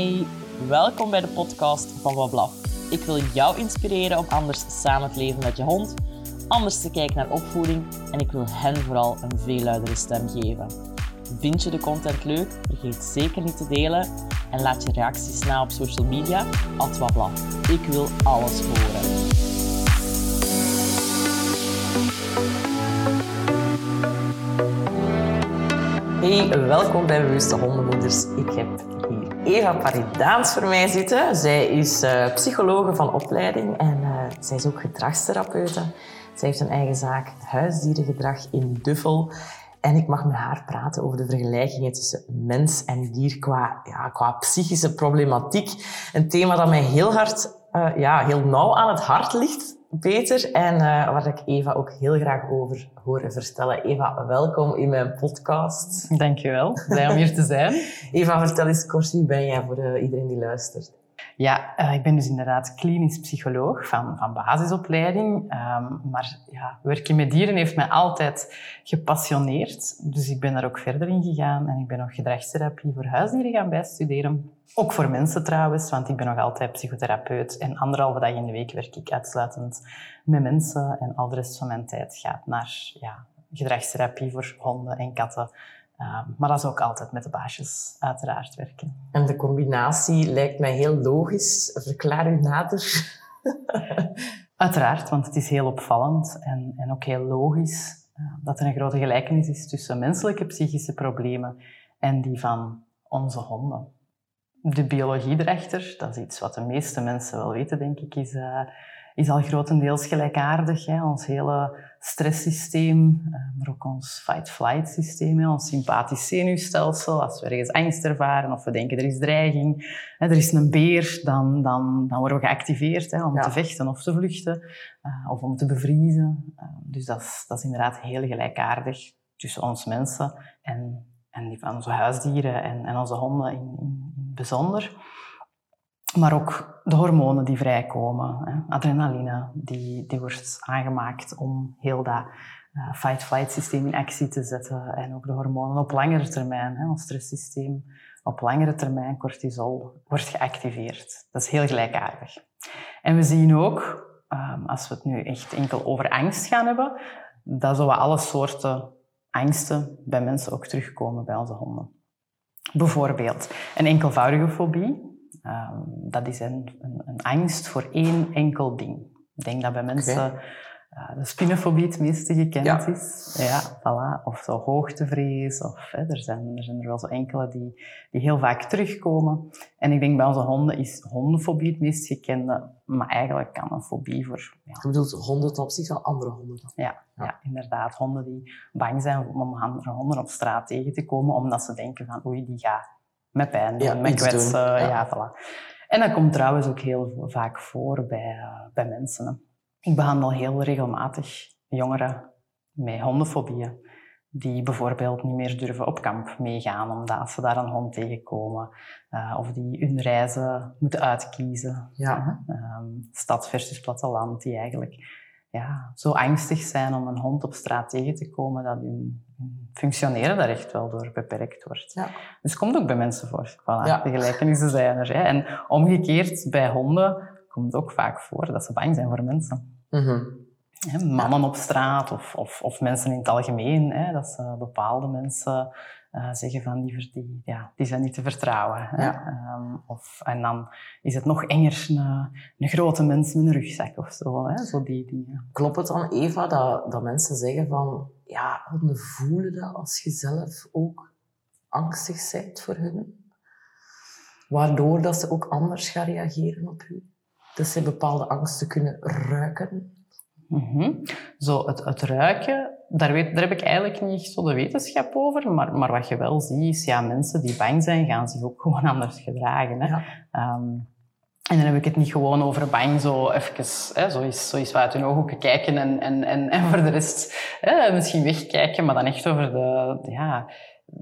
Hey, welkom bij de podcast van Wablaf. Ik wil jou inspireren om anders samen te leven met je hond, anders te kijken naar opvoeding en ik wil hen vooral een veel luidere stem geven. Vind je de content leuk? Vergeet zeker niet te delen en laat je reacties na op social media, at Wablaf. Ik wil alles horen. Hey, welkom bij Bewuste Hondenmoeders. Ik heb Eva Paridaans voor mij zitten. Zij is uh, psychologe van opleiding en uh, zij is ook gedragstherapeute. Zij heeft een eigen zaak, huisdierengedrag in Duffel. En ik mag met haar praten over de vergelijkingen tussen mens en dier qua, ja, qua psychische problematiek. Een thema dat mij heel hard, uh, ja, heel nauw aan het hart ligt. Peter, en uh, waar ik Eva ook heel graag over horen vertellen. Eva, welkom in mijn podcast. Dankjewel, blij om hier te zijn. Eva, vertel eens kort, wie ben jij voor uh, iedereen die luistert? Ja, uh, ik ben dus inderdaad klinisch psycholoog van, van basisopleiding. Um, maar ja, werken met dieren heeft mij altijd gepassioneerd. Dus ik ben daar ook verder in gegaan en ik ben nog gedragstherapie voor huisdieren gaan bijstuderen. Ook voor mensen trouwens, want ik ben nog altijd psychotherapeut. En anderhalve dag in de week werk ik uitsluitend met mensen. En al de rest van mijn tijd gaat naar ja, gedragstherapie voor honden en katten. Uh, maar dat is ook altijd met de baasjes uiteraard werken. En de combinatie lijkt mij heel logisch. Verklaar u nader. uiteraard, want het is heel opvallend en, en ook heel logisch uh, dat er een grote gelijkenis is tussen menselijke psychische problemen en die van onze honden. De biologie erachter, dat is iets wat de meeste mensen wel weten, denk ik, is, uh, is al grotendeels gelijkaardig. Hè. Ons hele stresssysteem, maar ook ons fight-flight systeem, ons sympathisch zenuwstelsel. Als we ergens angst ervaren of we denken er is dreiging, er is een beer, dan, dan, dan worden we geactiveerd hè, om ja. te vechten of te vluchten uh, of om te bevriezen. Uh, dus dat is, dat is inderdaad heel gelijkaardig tussen ons mensen en, en die van onze huisdieren en, en onze honden in, in, in bijzonder. Maar ook de hormonen die vrijkomen, hè. adrenaline, die, die wordt aangemaakt om heel dat uh, fight-flight systeem in actie te zetten. En ook de hormonen op langere termijn, hè, ons stresssysteem, op langere termijn, cortisol, wordt geactiveerd. Dat is heel gelijkaardig. En we zien ook, um, als we het nu echt enkel over angst gaan hebben, dat zo alle soorten angsten bij mensen ook terugkomen bij onze honden. Bijvoorbeeld een enkelvoudige fobie, Um, dat is een, een, een, angst voor één enkel ding. Ik denk dat bij mensen okay. uh, de spinnenfobie het meeste gekend ja. is. Ja, voilà. Of zo hoogtevrees. Of, hè, er, zijn, er zijn er wel zo enkele die, die heel vaak terugkomen. En ik denk bij onze honden is hondenfobie het meest gekende. Maar eigenlijk kan een fobie voor... Ja. Je bedoelt honden ten opzichte van andere honden dan? Ja, ja. ja, inderdaad. Honden die bang zijn om andere honden op straat tegen te komen. Omdat ze denken van oei, die gaat met pijn doen, ja, met kwetsen. Ja. ja, voilà. En dat komt trouwens ook heel vaak voor bij, uh, bij mensen. Hè. Ik behandel heel regelmatig jongeren met hondenfobieën. Die bijvoorbeeld niet meer durven op kamp meegaan omdat ze daar een hond tegenkomen. Uh, of die hun reizen moeten uitkiezen. Ja. Um, stad versus platteland. Die eigenlijk ja, zo angstig zijn om een hond op straat tegen te komen dat hun functioneren daar echt wel door beperkt wordt. Ja. Dus het komt ook bij mensen voor. Voilà, ja. De gelijkenissen zijn er. Hè. En omgekeerd, bij honden komt het ook vaak voor dat ze bang zijn voor mensen. Mm -hmm. Hè, mannen op straat of, of, of, mensen in het algemeen. Hè, dat ze bepaalde mensen uh, zeggen van die, die, ja, die zijn niet te vertrouwen. Hè. Ja. Um, of, en dan is het nog enger een, een grote mens met een rugzak of zo. Hè, zo die, die, Klopt het dan, Eva, dat, dat mensen zeggen van ja, honden voelen dat als je zelf ook angstig bent voor hun. Waardoor dat ze ook anders gaan reageren op u. Dat ze bepaalde angsten kunnen ruiken. Mm -hmm. Zo, het, het ruiken, daar, weet, daar heb ik eigenlijk niet zo de wetenschap over. Maar, maar wat je wel ziet, is ja, mensen die bang zijn, gaan zich ook gewoon anders gedragen. Hè. Ja. Um, en dan heb ik het niet gewoon over bang, zo even, hè, zo, is, zo is uit hun ogen kijken en, en, en, en voor de rest hè, misschien wegkijken, maar dan echt over de, ja,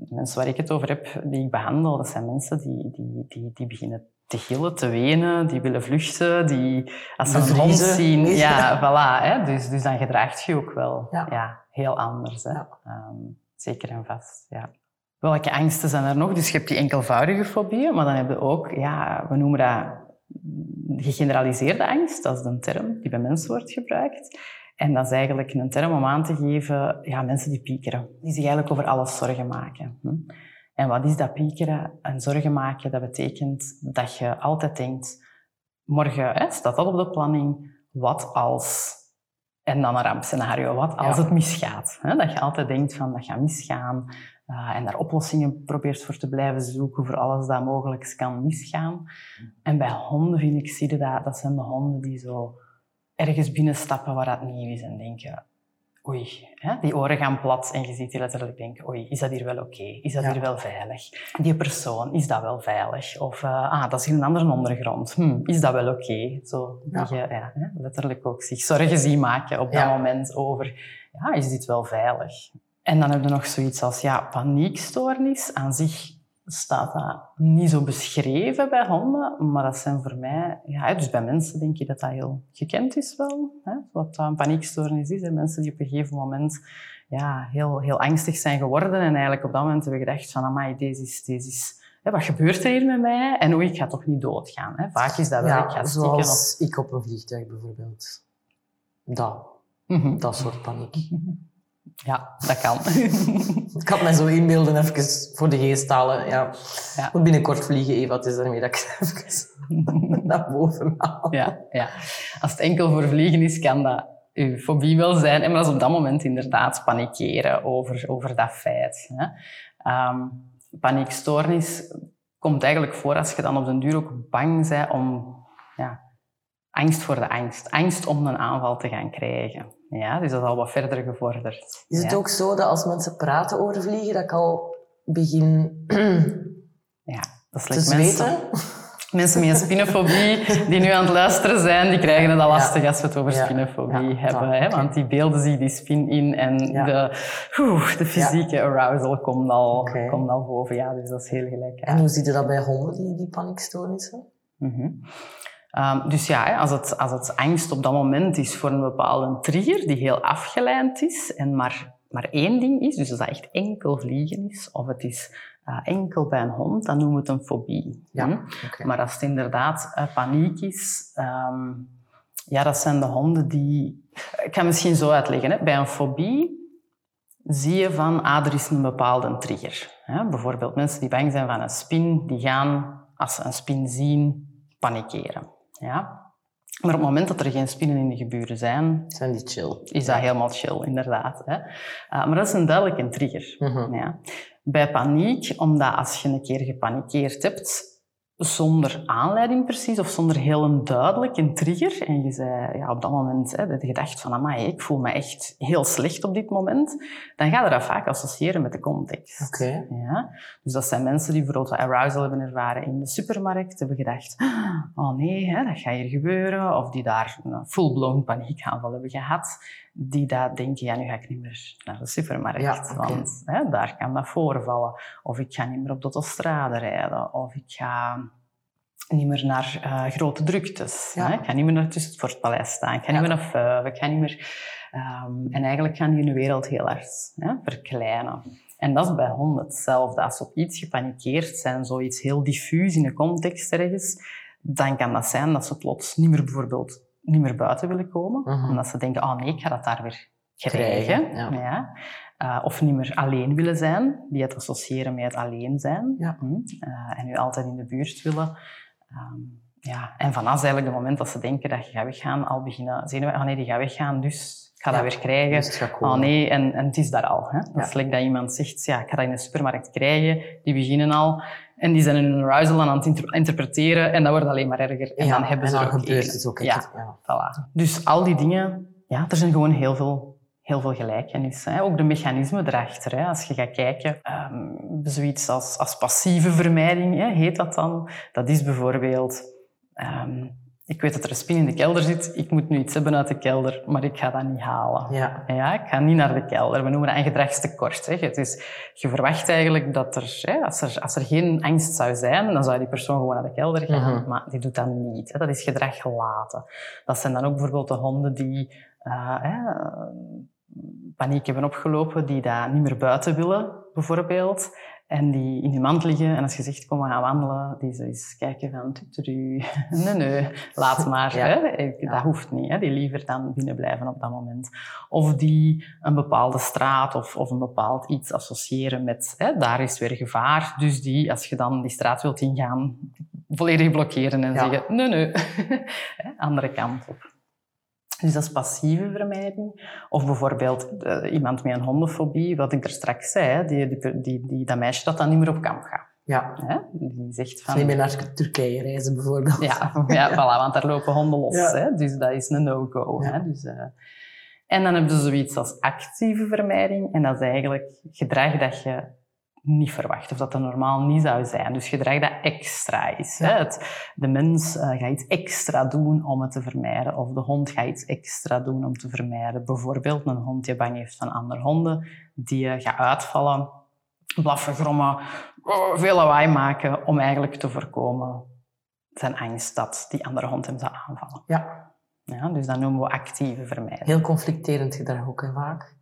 mensen waar ik het over heb, die ik behandel, dat zijn mensen die, die, die, die beginnen te gillen, te wenen, die willen vluchten, die, als ze een hond zien, ja, voilà, hè, dus, dus dan gedraagt je ook wel ja. ja heel anders. Hè. Ja. Um, zeker en vast, ja. Welke angsten zijn er nog? Dus je hebt die enkelvoudige fobieën, maar dan heb je ook, ja, we noemen dat gegeneraliseerde angst. Dat is een term die bij mensen wordt gebruikt. En dat is eigenlijk een term om aan te geven, ja, mensen die piekeren. Die zich eigenlijk over alles zorgen maken. Hm? En wat is dat piekeren? En zorgen maken, dat betekent dat je altijd denkt, morgen hè, staat dat op de planning, wat als... En dan een rampscenario, wat als het misgaat? Hè? Dat je altijd denkt van, dat gaat misgaan. Uh, en daar oplossingen probeert voor te blijven zoeken voor alles dat mogelijk kan misgaan. En bij honden vind ik, zie je dat, dat zijn de honden die zo ergens binnenstappen waar dat nieuw is en denken, oei, hè, die oren gaan plat en je ziet die letterlijk denken, oei, is dat hier wel oké? Is dat hier wel veilig? Die persoon, is dat wel veilig? Of, uh, ah, dat is in een andere ondergrond. Hm, is dat wel oké? Zo, ja. je ja, letterlijk ook zich zorgen zien maken op dat moment over, ja, is dit wel veilig? En dan heb je nog zoiets als, ja, paniekstoornis aan zich staat dat niet zo beschreven bij honden, maar dat zijn voor mij, ja, dus bij mensen denk je dat dat heel gekend is wel. Hè? Wat een paniekstoornis is. Hè? Mensen die op een gegeven moment ja, heel, heel angstig zijn geworden en eigenlijk op dat moment hebben gedacht van, amai, deze is, deze is, hè, wat gebeurt er hier met mij? En oei, ik ga toch niet doodgaan. Hè? Vaak is dat wel, ja, ik ga zoals of... ik op een vliegtuig bijvoorbeeld. Dat, mm -hmm. dat soort paniek. Ja, dat kan. ik had mij zo inbeelden even voor de geest halen. Ja. ja. Moet binnenkort vliegen, Eva. Het is ermee dat ik even naar boven haal. Ja, ja. Als het enkel voor vliegen is, kan dat uw fobie wel zijn. En maar dat is op dat moment inderdaad panikeren over, over dat feit. Hè. Um, paniekstoornis komt eigenlijk voor als je dan op den duur ook bang bent om... Ja, angst voor de angst. Angst om een aanval te gaan krijgen. Ja, dus dat is al wat verder gevorderd. Is het ook zo dat als mensen praten over vliegen, dat ik al begin ja, dat is te mensen, mensen met een spinnenfobie die nu aan het luisteren zijn, die krijgen het al lastig als we het over spinnenfobie hebben. Hè? Want die beelden zich die spin in en de, de fysieke arousal komt al, komt al boven. Ja, dus dat is heel gelijk. En hoe zie je dat bij honden, die, die paniekstoornissen? Mm Um, dus ja, als het, als het angst op dat moment is voor een bepaalde trigger die heel afgeleid is en maar, maar één ding is, dus als dat echt enkel vliegen is, of het is uh, enkel bij een hond, dan noemen we het een fobie. Ja, hm? okay. Maar als het inderdaad uh, paniek is, um, ja, dat zijn de honden die... Ik kan misschien zo uitleggen. Hè. Bij een fobie zie je van, ah, er is een bepaalde trigger. Hè. Bijvoorbeeld mensen die bang zijn van een spin, die gaan, als ze een spin zien, panikeren. Ja. Maar op het moment dat er geen spinnen in de geburen zijn... Zijn die chill. Is dat helemaal chill, inderdaad. Hè? Uh, maar dat is een duidelijke trigger. Mm -hmm. ja. Bij paniek, omdat als je een keer gepanikeerd hebt, zonder aanleiding precies, of zonder heel een duidelijke trigger. En je zei ja, op dat moment, hè, dat je gedacht van, amai, ik voel me echt heel slecht op dit moment. Dan ga je dat vaak associëren met de context. Oké. Ja? Dus dat zijn mensen die bijvoorbeeld arousal hebben ervaren in de supermarkt, hebben gedacht, oh nee, hè, dat gaat hier gebeuren. Of die daar een full-blown paniekaanval hebben gehad. Die daar denken, ja, nu ga ik niet meer naar de supermarkt. Ja, okay. Want hè, daar kan dat voorvallen. Of ik ga niet meer op de autostrade rijden. Of ik ga niet meer naar uh, grote druktes. Ja. Hè? Ik ga niet meer naar tussen het Fortpaleis staan. Ik ga ja. niet meer naar. Ik ga niet meer... Um, en eigenlijk gaan die hun wereld heel hard hè, verkleinen. En dat is bij honden hetzelfde. Als ze op iets gepanikeerd zijn, zoiets heel diffuus in een context ergens, dan kan dat zijn dat ze plots niet meer bijvoorbeeld niet meer buiten willen komen. Uh -huh. Omdat ze denken, oh nee, ik ga dat daar weer krijgen. krijgen ja. ja. Uh, of niet meer alleen willen zijn, die het associëren met het alleen zijn. Ja. Hm. Uh, en nu altijd in de buurt willen. Um, ja, en vanaf eigenlijk het moment dat ze denken dat je gaat weggaan, al beginnen zenuwen, oh nee, die gaat weggaan, dus ik ga ja, dat weer krijgen. Dus oh nee, en, en het is daar al. Hè? Dat ja. is dat iemand zegt, ja, ik ga dat in de supermarkt krijgen. Die beginnen al. En die zijn hun arousal aan het interpreteren en dat wordt alleen maar erger. En dan hebben en ze dan ook gebeurt het ook. Ja, ja. Voilà. Dus al die dingen, ja, er zijn gewoon heel veel heel veel gelijkenis. Hè. Ook de mechanismen erachter. Hè. Als je gaat kijken, um, zoiets als, als passieve vermijding, hè, heet dat dan. Dat is bijvoorbeeld, um, ik weet dat er een spin in de kelder zit, ik moet nu iets hebben uit de kelder, maar ik ga dat niet halen. Ja. Ja, ik ga niet naar de kelder. We noemen dat een gedragstekort. Hè. Het is, je verwacht eigenlijk dat er, hè, als, er, als er geen angst zou zijn, dan zou die persoon gewoon naar de kelder gaan, mm -hmm. maar die doet dat niet. Hè. Dat is gedrag gelaten. Dat zijn dan ook bijvoorbeeld de honden die... Uh, paniek hebben opgelopen, die daar niet meer buiten willen, bijvoorbeeld. En die in die mand liggen. En als je zegt, kom, we gaan wandelen. Die zo eens kijken van, tuturu. nee, nee, laat maar. Ja. Hè? Dat hoeft niet. Hè? Die liever dan binnen blijven op dat moment. Of die een bepaalde straat of, of een bepaald iets associëren met, hè, daar is weer gevaar. Dus die, als je dan die straat wilt ingaan, volledig blokkeren en Ja. zeggen, nee, nee. Andere kant op. Dus dat is passieve vermijding. Of bijvoorbeeld eh, iemand met een hondenfobie, wat ik er straks zei, hè, die, die, die, die, dat meisje dat dan niet meer op kamp gaat. Ja. Hè? Die zegt van... Niet meer naar Turkije reizen bijvoorbeeld. Ja, ja voilà, want daar lopen honden los. Ja. Hè? Dus dat is een no-go. Ja. Hè? Dus, eh, en dan heb je zoiets als actieve vermijding. En dat is eigenlijk gedrag dat je niet verwacht. Of dat dat normaal niet zou zijn. Dus gedrag dat extra is. Hè? Het, de mens eh, gaat iets extra doen om het te vermijden. Of de hond gaat iets extra doen om te vermijden. Bijvoorbeeld een hond die bang heeft van andere honden. Die eh, gaat uitvallen, blaffen, grommen, oh, veel lawaai maken. Om eigenlijk te voorkomen zijn angst dat die andere hond hem zou aanvallen. Ja. Ja, dus dat noemen we actieve vermijding. Heel conflicterend gedrag ook, hè, vaak.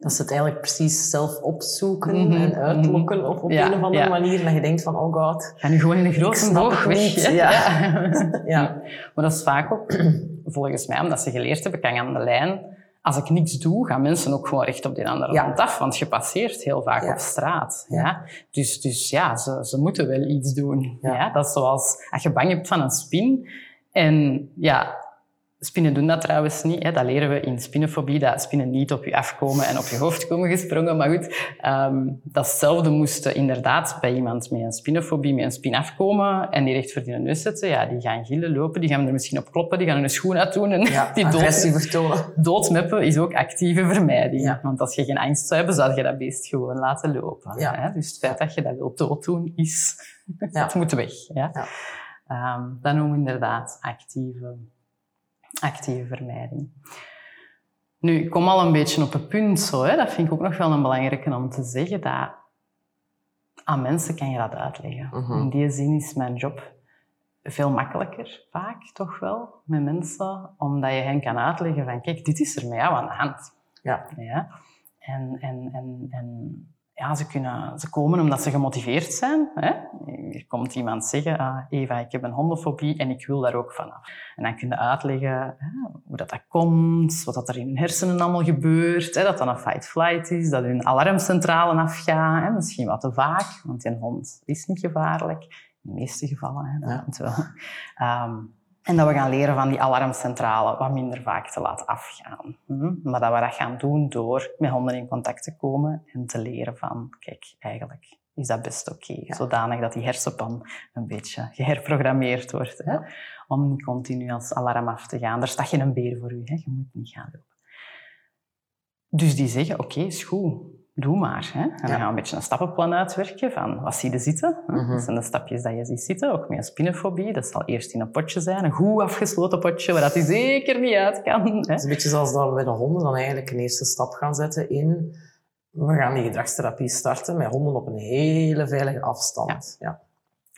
Dat ze het eigenlijk precies zelf opzoeken Mhm, en uitlokken op, op Ja, een of andere ja. manier. En dat je denkt van, oh god. Ga nu gewoon in een grote boog weg. ja. Ja. Maar dat is vaak ook, volgens mij, omdat ze geleerd hebben, kan je aan de lijn, als ik niks doe, gaan mensen ook gewoon recht op die andere hond af. Want je passeert heel vaak op straat. Ja. Dus, dus ja, ze, ze moeten wel iets doen. Ja. Ja. Dat is zoals als je bang hebt van een spin. En ja, spinnen doen dat trouwens niet. Hè. Dat leren we in spinnenfobie, dat spinnen niet op je afkomen en op je hoofd komen gesprongen. Maar goed, ehm, datzelfde moest inderdaad bij iemand met een spinnenfobie, met een spin afkomen en die recht voor die neus zetten. Ja, die gaan gillen, lopen, die gaan er misschien op kloppen, die gaan hun schoen uitdoen en Ja, die dood, doodmeppen is ook actieve vermijding. Ja. Want als je geen angst zou hebben, zou je dat beest gewoon laten lopen. Ja. Hè? Dus het feit dat je dat wilt dooddoen, is... Het moet weg. Ja? Ja. Ehm, dat noemen we inderdaad actieve, actieve vermijding. Nu, ik kom al een beetje op het punt zo. Hè? Dat vind ik ook nog wel een belangrijke om te zeggen. Dat aan mensen kan je dat uitleggen. Mhm. In die zin is mijn job veel makkelijker, vaak toch wel, met mensen. Omdat je hen kan uitleggen van, kijk, dit is er met jou aan de hand. Ja. Ja? En, en, en, en ja, ze, kunnen, ze komen omdat ze gemotiveerd zijn. Hè? Er komt iemand zeggen, ah, Eva, ik heb een hondenfobie en ik wil daar ook vanaf. En dan kun je uitleggen hè, hoe dat, dat komt, wat dat er in hun hersenen allemaal gebeurt, hè, dat dat een fight-flight is, dat hun alarmcentrale afgaat, hè, misschien wat te vaak, want een hond is niet gevaarlijk. In de meeste gevallen, hè, dat Ja. wel. Ehm, en dat we gaan leren van die alarmcentrale wat minder vaak te laten afgaan. Hm? Maar dat we dat gaan doen door met honden in contact te komen en te leren van, kijk, eigenlijk is dat best oké. Ja. Zodanig dat die hersenpan een beetje geherprogrammeerd wordt. Hè? Om niet continu als alarm af te gaan. Er staat geen beer voor u, hè? je moet niet gaan lopen. Dus die zeggen, oké, is goed, doe maar. Hè? En dan Ja. gaan we een beetje een stappenplan uitwerken van wat zie je zitten. Hè? Mhm. Dat zijn de stapjes dat je ziet zitten, ook met een spinnenfobie. Dat zal eerst in een potje zijn, een goed afgesloten potje, waar dat hij zeker niet uit kan. Hè? Het is een beetje zoals dat we bij de honden dan eigenlijk een eerste stap gaan zetten in... We gaan die gedragstherapie starten met honden op een hele veilige afstand. Ja.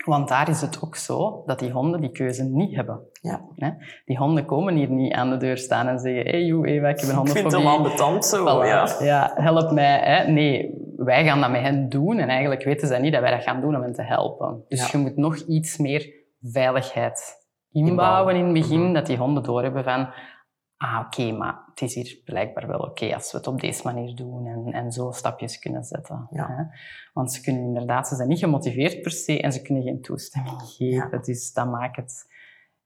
Want daar is het ook zo dat die honden die keuze niet hebben. Ja. Die honden komen hier niet aan de deur staan en zeggen hey, joe, Eva, ik heb een Ik vind het hondenfobie. wel ambetant zo. Voilà. Ja. Ja, help mij. Hè. Nee, wij gaan dat met hen doen en eigenlijk weten zij niet dat wij dat gaan doen om hen te helpen. Dus Ja. je moet nog iets meer veiligheid inbouwen Inbouwen. in het begin, Mhm. dat die honden doorhebben van ah, oké, maar het is hier blijkbaar wel oké als we het op deze manier doen en, en zo stapjes kunnen zetten. Ja. Hè. Want ze kunnen inderdaad, ze zijn niet gemotiveerd per se en ze kunnen geen toestemming geven. Dus dat maakt het,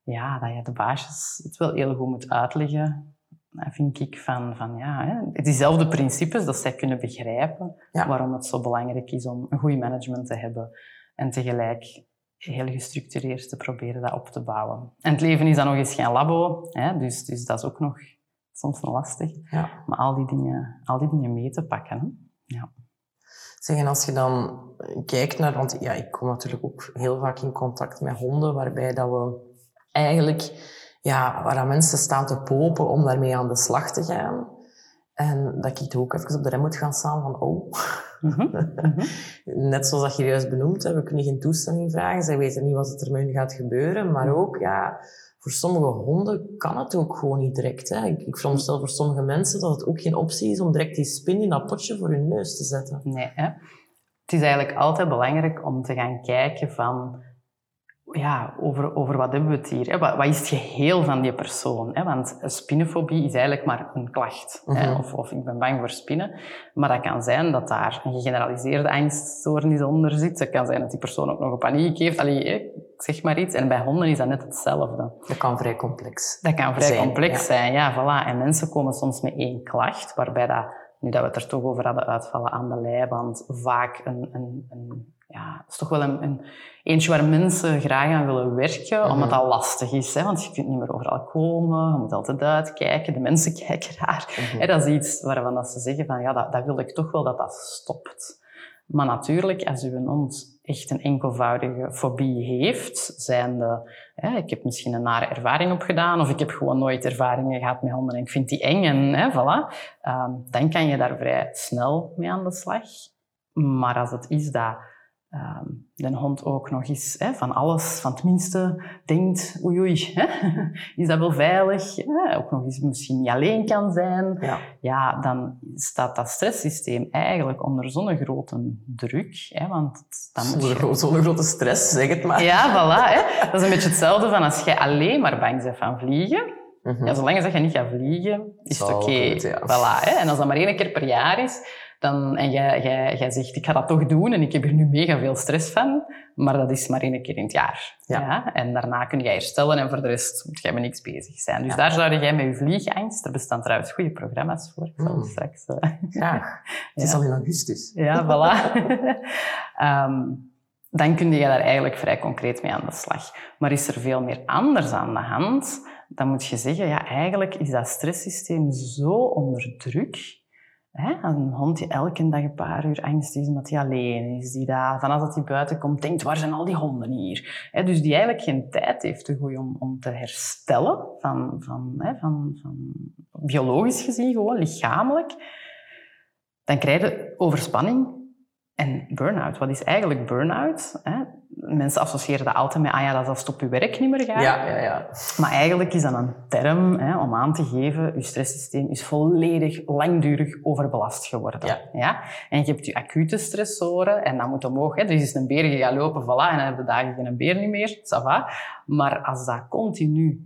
ja, dat je de baasjes het wel heel goed moet uitleggen dat vind ik van, van ja, hè, diezelfde principes, dat zij kunnen begrijpen Ja. waarom het zo belangrijk is om een goed management te hebben en tegelijk heel gestructureerd te proberen dat op te bouwen. En het leven is dan nog eens geen labo, hè, dus, dus dat is ook nog soms lastig. Ja. Maar al die dingen, al die dingen mee te pakken. Hè. Ja. Zeg, en als je dan kijkt naar... Want ja, ik kom natuurlijk ook heel vaak in contact met honden, waarbij dat we eigenlijk... Ja, waar mensen staan te popen om daarmee aan de slag te gaan. En dat ik ook even op de rem moet gaan staan van... Oh, Mhm, mhm. net zoals dat je juist benoemd hebt, we kunnen geen toestemming vragen. Zij weten niet wat er met hun gaat gebeuren. Maar ook, ja, voor sommige honden kan het ook gewoon niet direct. Hè. Ik, ik veronderstel voor sommige mensen dat het ook geen optie is om direct die spin in dat potje voor hun neus te zetten. Nee, hè. Het is eigenlijk altijd belangrijk om te gaan kijken van ja, over, over wat hebben we het hier? Hè? Wat, wat, is het geheel van die persoon? Hè? Want spinnenfobie is eigenlijk maar een klacht. hè? Mhm. Of, of ik ben bang voor spinnen. Maar dat kan zijn dat daar een gegeneraliseerde angststoornis onder zit. Het kan zijn dat die persoon ook nog een paniek heeft. Allee, ik zeg maar iets. En bij honden is dat net hetzelfde. Dat kan vrij complex. Dat kan vrij Zijn, complex ja. zijn, ja, voilà. En mensen komen soms met één klacht, waarbij dat, nu dat we het er toch over hadden, uitvallen aan de leiband, vaak een, een, een ja, het is toch wel een, een eentje waar mensen graag aan willen werken, Mhm. omdat dat lastig is. Hè? Want je kunt niet meer overal komen, je moet altijd uitkijken, de mensen kijken raar. Mhm. Hè, dat is iets waarvan dat ze zeggen van, ja, dat, dat wil ik toch wel dat dat stopt. Maar natuurlijk, als uw hond echt een enkelvoudige fobie heeft, zijnde, hè, ik heb misschien een nare ervaring opgedaan, of ik heb gewoon nooit ervaringen gehad met honden en ik vind die eng, en hè, voilà, ehm, dan kan je daar vrij snel mee aan de slag. Maar als het is dat ehm, de hond ook nog eens hè, van alles, van het minste, denkt, oei oei, hè, is dat wel veilig? Hè, ook nog eens misschien niet alleen kan zijn Ja. ja, dan staat dat stresssysteem eigenlijk onder zo'n grote druk. Hè, want dan Zo'n je... gro- zo'n grote stress, zeg het maar. Ja, voilà. Hè. Dat is een beetje hetzelfde van als jij alleen maar bang bent van vliegen. Mhm. Ja, zolang je niet gaat vliegen, is het oké. ja. Voilà, hè. En als dat maar één keer per jaar is, dan, en jij, jij, jij zegt, ik ga dat toch doen en ik heb er nu mega veel stress van, maar dat is maar één keer in het jaar. Ja. En daarna kun je herstellen en voor de rest moet jij met niks bezig zijn. Dus Ja. daar zou jij met je vliegangst, er bestaan trouwens goede programma's voor, ik zal Mm. straks... eh, Graag. Het is Ja. al in augustus. ja, voilà. Ehm, dan kun je daar eigenlijk vrij concreet mee aan de slag. Maar is er veel meer anders aan de hand, dan moet je zeggen, ja, eigenlijk is dat stresssysteem zo onder druk. Hè? Een hond die elke dag een paar uur angst is omdat hij alleen is, die daar, van als dat hij buiten komt, denkt, waar zijn al die honden hier? Hè? Dus die eigenlijk geen tijd heeft te om, om te herstellen, van, van, hè, van, van biologisch gezien, gewoon lichamelijk dan krijg je overspanning en burn-out. Wat is eigenlijk burn-out? Mensen associëren dat altijd met, ah ja, dat als het op je werk niet meer gaat. Ja, ja, ja. Maar eigenlijk is dat een term hè, om aan te geven, je stresssysteem is volledig langdurig overbelast geworden. Ja. En je hebt je acute stressoren en dat moet omhoog. Hè. Er is een beer, je gaat lopen, voilà, en dan heb je dagen geen beer niet meer, ça va. Maar als dat continu,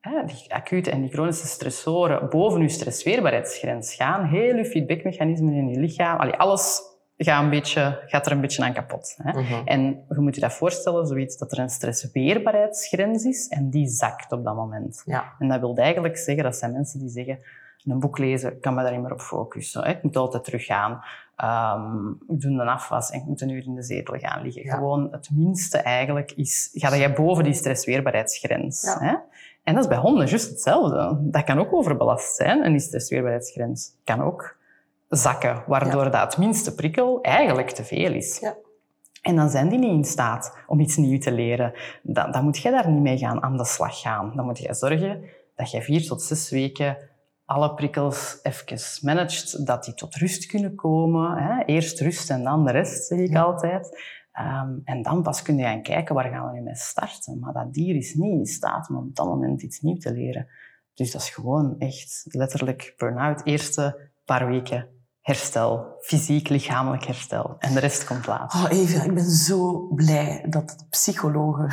hè, die acute en die chronische stressoren boven je stressweerbaarheidsgrens gaan, heel je feedbackmechanismen in je lichaam, allee, alles gaat, een beetje, gaat er een beetje aan kapot. Hè. Mhm. En je moet je dat voorstellen, zoiets dat er een stressweerbaarheidsgrens is en die zakt op dat moment. Ja. En dat wil eigenlijk zeggen, dat zijn mensen die zeggen, een boek lezen, kan me daar niet meer op focussen. hè. Ik moet altijd teruggaan. Ehm, ik doe een afwas en ik moet een uur in de zetel gaan liggen. Ja. Gewoon het minste eigenlijk is, ga jij boven die stressweerbaarheidsgrens. Ja. Hè? En dat is bij honden juist hetzelfde. Dat kan ook overbelast zijn en die stressweerbaarheidsgrens kan ook zakken, waardoor dat minste prikkel eigenlijk te veel is. Ja. En dan zijn die niet in staat om iets nieuws te leren. Dan, dan moet je daar niet mee gaan aan de slag gaan. Dan moet je zorgen dat je vier tot zes weken alle prikkels even managt, dat die tot rust kunnen komen. Hè? Eerst rust en dan de rest, zeg ik Ja. altijd. Ehm, en dan pas kun je gaan kijken, waar gaan we nu mee starten? Maar dat dier is niet in staat om op dat moment iets nieuws te leren. Dus dat is gewoon echt letterlijk burn-out. Eerste paar weken herstel, fysiek, lichamelijk herstel. En de rest komt later. Oh, Eva, ik ben zo blij dat de psychologen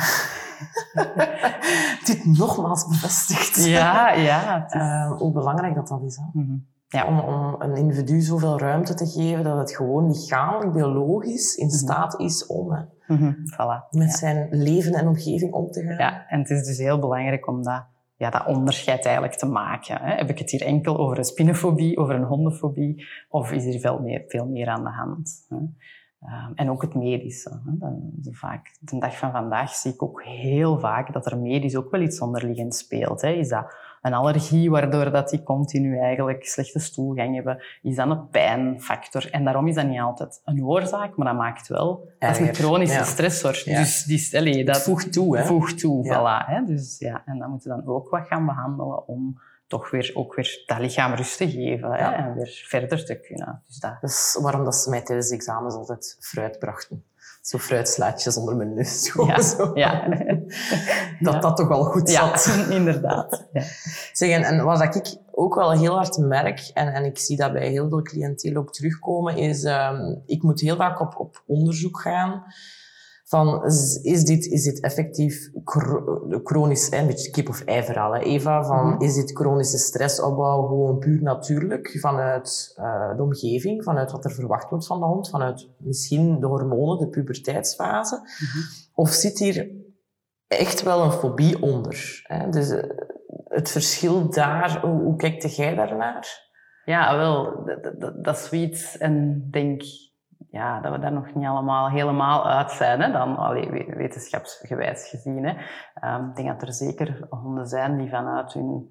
dit nogmaals bevestigt. Ja, ja. is- Eh, hoe belangrijk dat dat is. Hè? Mhm. Ja. Om, om een individu zoveel ruimte te geven dat het gewoon lichamelijk, biologisch in staat is om hè, Mhm, Voilà. met Ja. zijn leven en omgeving om te gaan. Ja, en het is dus heel belangrijk om dat, ja, dat onderscheid eigenlijk te maken. Hè. Heb ik het hier enkel over een spinnenfobie, over een hondenfobie, of is er veel meer, veel meer aan de hand? Hè? Ehm, en ook het medische. Hè. Dan, vaak, de dag van vandaag zie ik ook heel vaak dat er medisch ook wel iets onderliggend speelt. Hè. Is dat een allergie waardoor dat die continu eigenlijk slechte stoelgang hebben? Is dat een pijnfactor? En daarom is dat niet altijd een oorzaak, maar dat maakt wel... Dat is een Erger, chronische ja. stressor. Ja. Dus die, allee, dat, Dat voegt toe, hè? voegt toe. Ja. Voilà, hè. Dus, ja, en dan moeten we dan ook wat gaan behandelen om toch weer, ook weer dat lichaam rust te geven hè, en weer verder te kunnen. Dus dat, Dat is waarom dat ze mij tijdens de examens altijd fruit brachten. Zo fruitslaatjes onder mijn neus. Ja, zo. ja. Dat Ja. dat toch wel goed ja, zat. inderdaad. Ja. Zeg, en, en dat ik ook wel heel hard merk, en, en ik zie dat bij heel veel cliënten ook terugkomen, is uh, ik moet heel vaak op, op onderzoek gaan van is dit, is dit effectief chronisch, een beetje kip of ei verhaal, hè, Eva, van mm -hmm. is dit chronische stressopbouw gewoon puur natuurlijk vanuit uh, de omgeving, vanuit wat er verwacht wordt van de hond, vanuit misschien de hormonen, de puberteitsfase, mm -hmm. of zit hier echt wel een fobie onder? Hè? Dus uh, het verschil daar, hoe, hoe kijkt jij daarnaar? Ja, wel, dat, dat, dat is zoiets en denk ja, dat we daar nog niet allemaal helemaal uit zijn, hè, dan allee, wetenschapsgewijs gezien. Hè. Um, ik denk dat er zeker honden zijn die vanuit hun,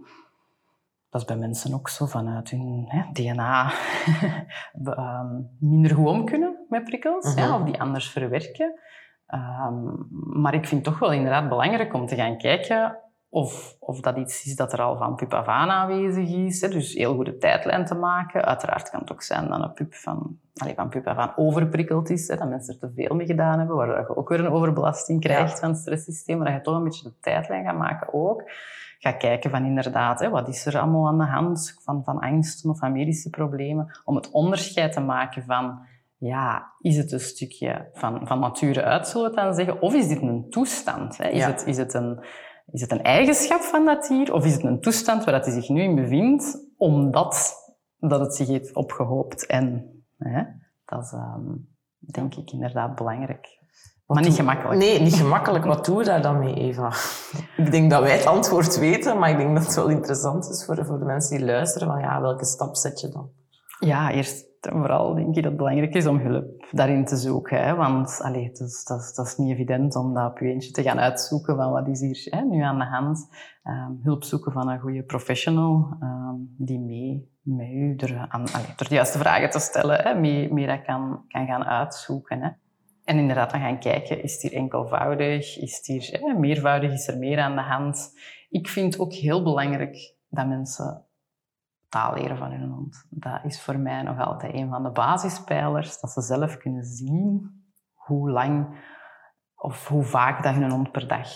dat is bij mensen ook zo, vanuit hun hè, DNA um, minder gewoon kunnen met prikkels, uh -huh. ja, mhm. of die anders verwerken. Um, maar ik vind het toch wel inderdaad belangrijk om te gaan kijken of, of dat iets is dat er al van pup af aan aanwezig is. Hè. Dus heel goede tijdlijn te maken. Uiteraard kan het ook zijn dat een pup van, allez, van pup af aan overprikkeld is. Hè. Dat mensen er te veel mee gedaan hebben. Waardoor je ook weer een overbelasting krijgt ja. van het stresssysteem. Maar dat je toch een beetje de tijdlijn gaat maken ook. Ga kijken van inderdaad, hè, wat is er allemaal aan de hand van, van angsten of van medische problemen. Om het onderscheid te maken van ja, is het een stukje van, van nature uit, zullen we het dan zeggen? Of is dit een toestand? Hè? Is, ja. het, is het een is het een eigenschap van dat dier of is het een toestand waar hij zich nu in bevindt omdat dat het zich heeft opgehoopt? En hè, dat is um, denk ik inderdaad belangrijk. Wat maar niet gemakkelijk. Nee, niet gemakkelijk. Wat doen we daar dan mee, Eva? Ik denk dat wij het antwoord weten, maar ik denk dat het wel interessant is voor, voor de mensen die luisteren. Van ja, welke stap zet je dan? Ja, eerst en vooral denk ik dat het belangrijk is om hulp daarin te zoeken. Hè? Want allee, dat, is, niet evident om dat op je eentje te gaan uitzoeken van wat is hier hè, nu aan de hand. Um, hulp zoeken van een goede professional um, die mee met aan, door de juiste vragen te stellen, hè, mee, mee dat kan, kan gaan uitzoeken. Hè? En inderdaad dan gaan kijken, is het hier enkelvoudig? Is hier meervoudig? Is er meer aan de hand? Ik vind ook heel belangrijk dat mensen taal leren van hun hond. Dat is voor mij nog altijd een van de basispijlers, dat ze zelf kunnen zien hoe lang of hoe vaak dat hun hond per dag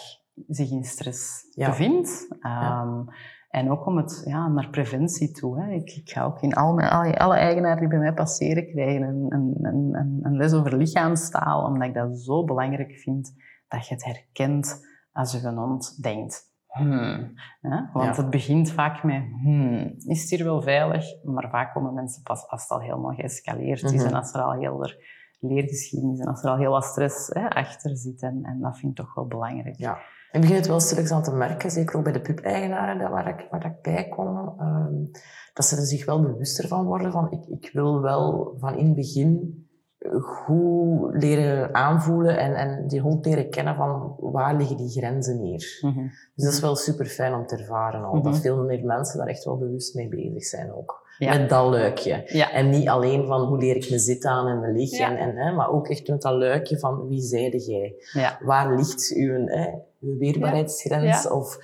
zich in stress ja. bevindt. Um, ja. Ehm, en ook om het ja, naar preventie toe. Hè. Ik, ik, ga ook in al mijn, alle, alle eigenaren die bij mij passeren krijgen een, een, een, een les over lichaamstaal, omdat ik dat zo belangrijk vind dat je het herkent als je een hond denkt hmm. Ja? Want ja. het begint vaak met, hmm, is het hier wel veilig? Maar vaak komen mensen pas als het al helemaal geëscaleerd is mm -hmm. en als er al heel er leergeschiedenis en als er al heel wat stress hè, achter zit. En, en, dat vind ik toch wel belangrijk. Ja. Ik begin het wel straks aan te merken, zeker ook bij de pub-eigenaren waar ik, waar ik bij kom, um, dat ze er zich wel bewuster van worden van ik, ik wil wel van in het begin goed leren aanvoelen en, en die hond leren kennen van waar liggen die grenzen neer. Mm -hmm. Dus dat is wel super fijn om te ervaren al. Mm -hmm. Dat veel meer mensen daar echt wel bewust mee bezig zijn ook. Ja. Met dat luikje. Ja. En niet alleen van hoe leer ik me zitten aan en me liggen, ja. en, hè, maar ook echt met dat luikje van wie zijde jij? Waar ligt uw, hè, uw weerbaarheidsgrens? Of,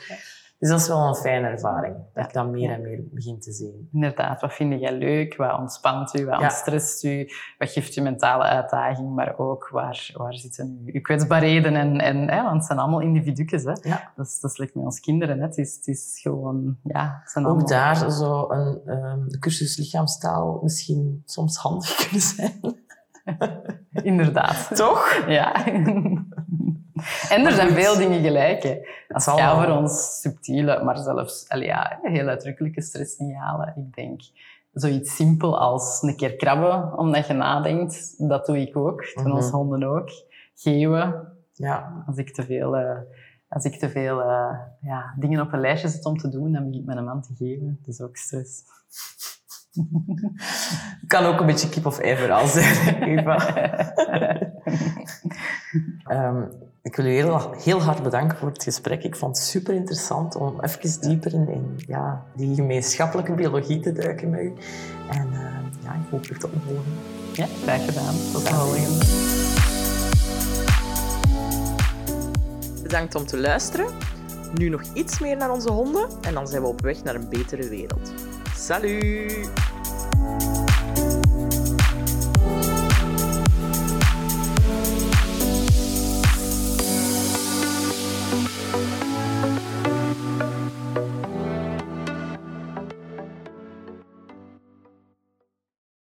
dus dat is wel een fijne ervaring, dat ik dat meer en meer begin te zien. Inderdaad, wat vind jij leuk? Wat ontspant u? Wat ja. ontstresst u? Wat geeft je mentale uitdaging? Maar ook, waar, waar zitten uw kwetsbaarheden? En, en, hè, want het zijn allemaal individu's. Hè? Ja. Dat, is, dat is met ons kinderen. Hè? Het, is, het is gewoon... Ja, het zijn ook daar zou een um, cursus lichaamstaal misschien soms handig kunnen zijn. Inderdaad. Toch? Ja. En er zijn veel dingen gelijk. Hè. Dat gaat voor ons subtiele, maar zelfs allee, ja, heel uitdrukkelijke stresssignalen. Ik denk zoiets simpel als een keer krabben omdat je nadenkt, dat doe ik ook. Dat doen mm -hmm. onze honden ook. Geeuwen. Ja. Als ik te veel, uh, als ik te veel uh, ja, dingen op een lijstje zet om te doen, dan begin ik met een man te geven. Dat is ook stress. kan ook een beetje kip of ei verhaal zijn, Eva. um, ik wil u heel, heel hard bedanken voor het gesprek. Ik vond het super interessant om even dieper in, in ja, die gemeenschappelijke biologie te duiken met u. En uh, ja, ik hoop u te ontmoeten. Ja, graag gedaan. Tot de volgende. Bedankt om te luisteren. Nu nog iets meer naar onze honden en dan zijn we op weg naar een betere wereld. Salut!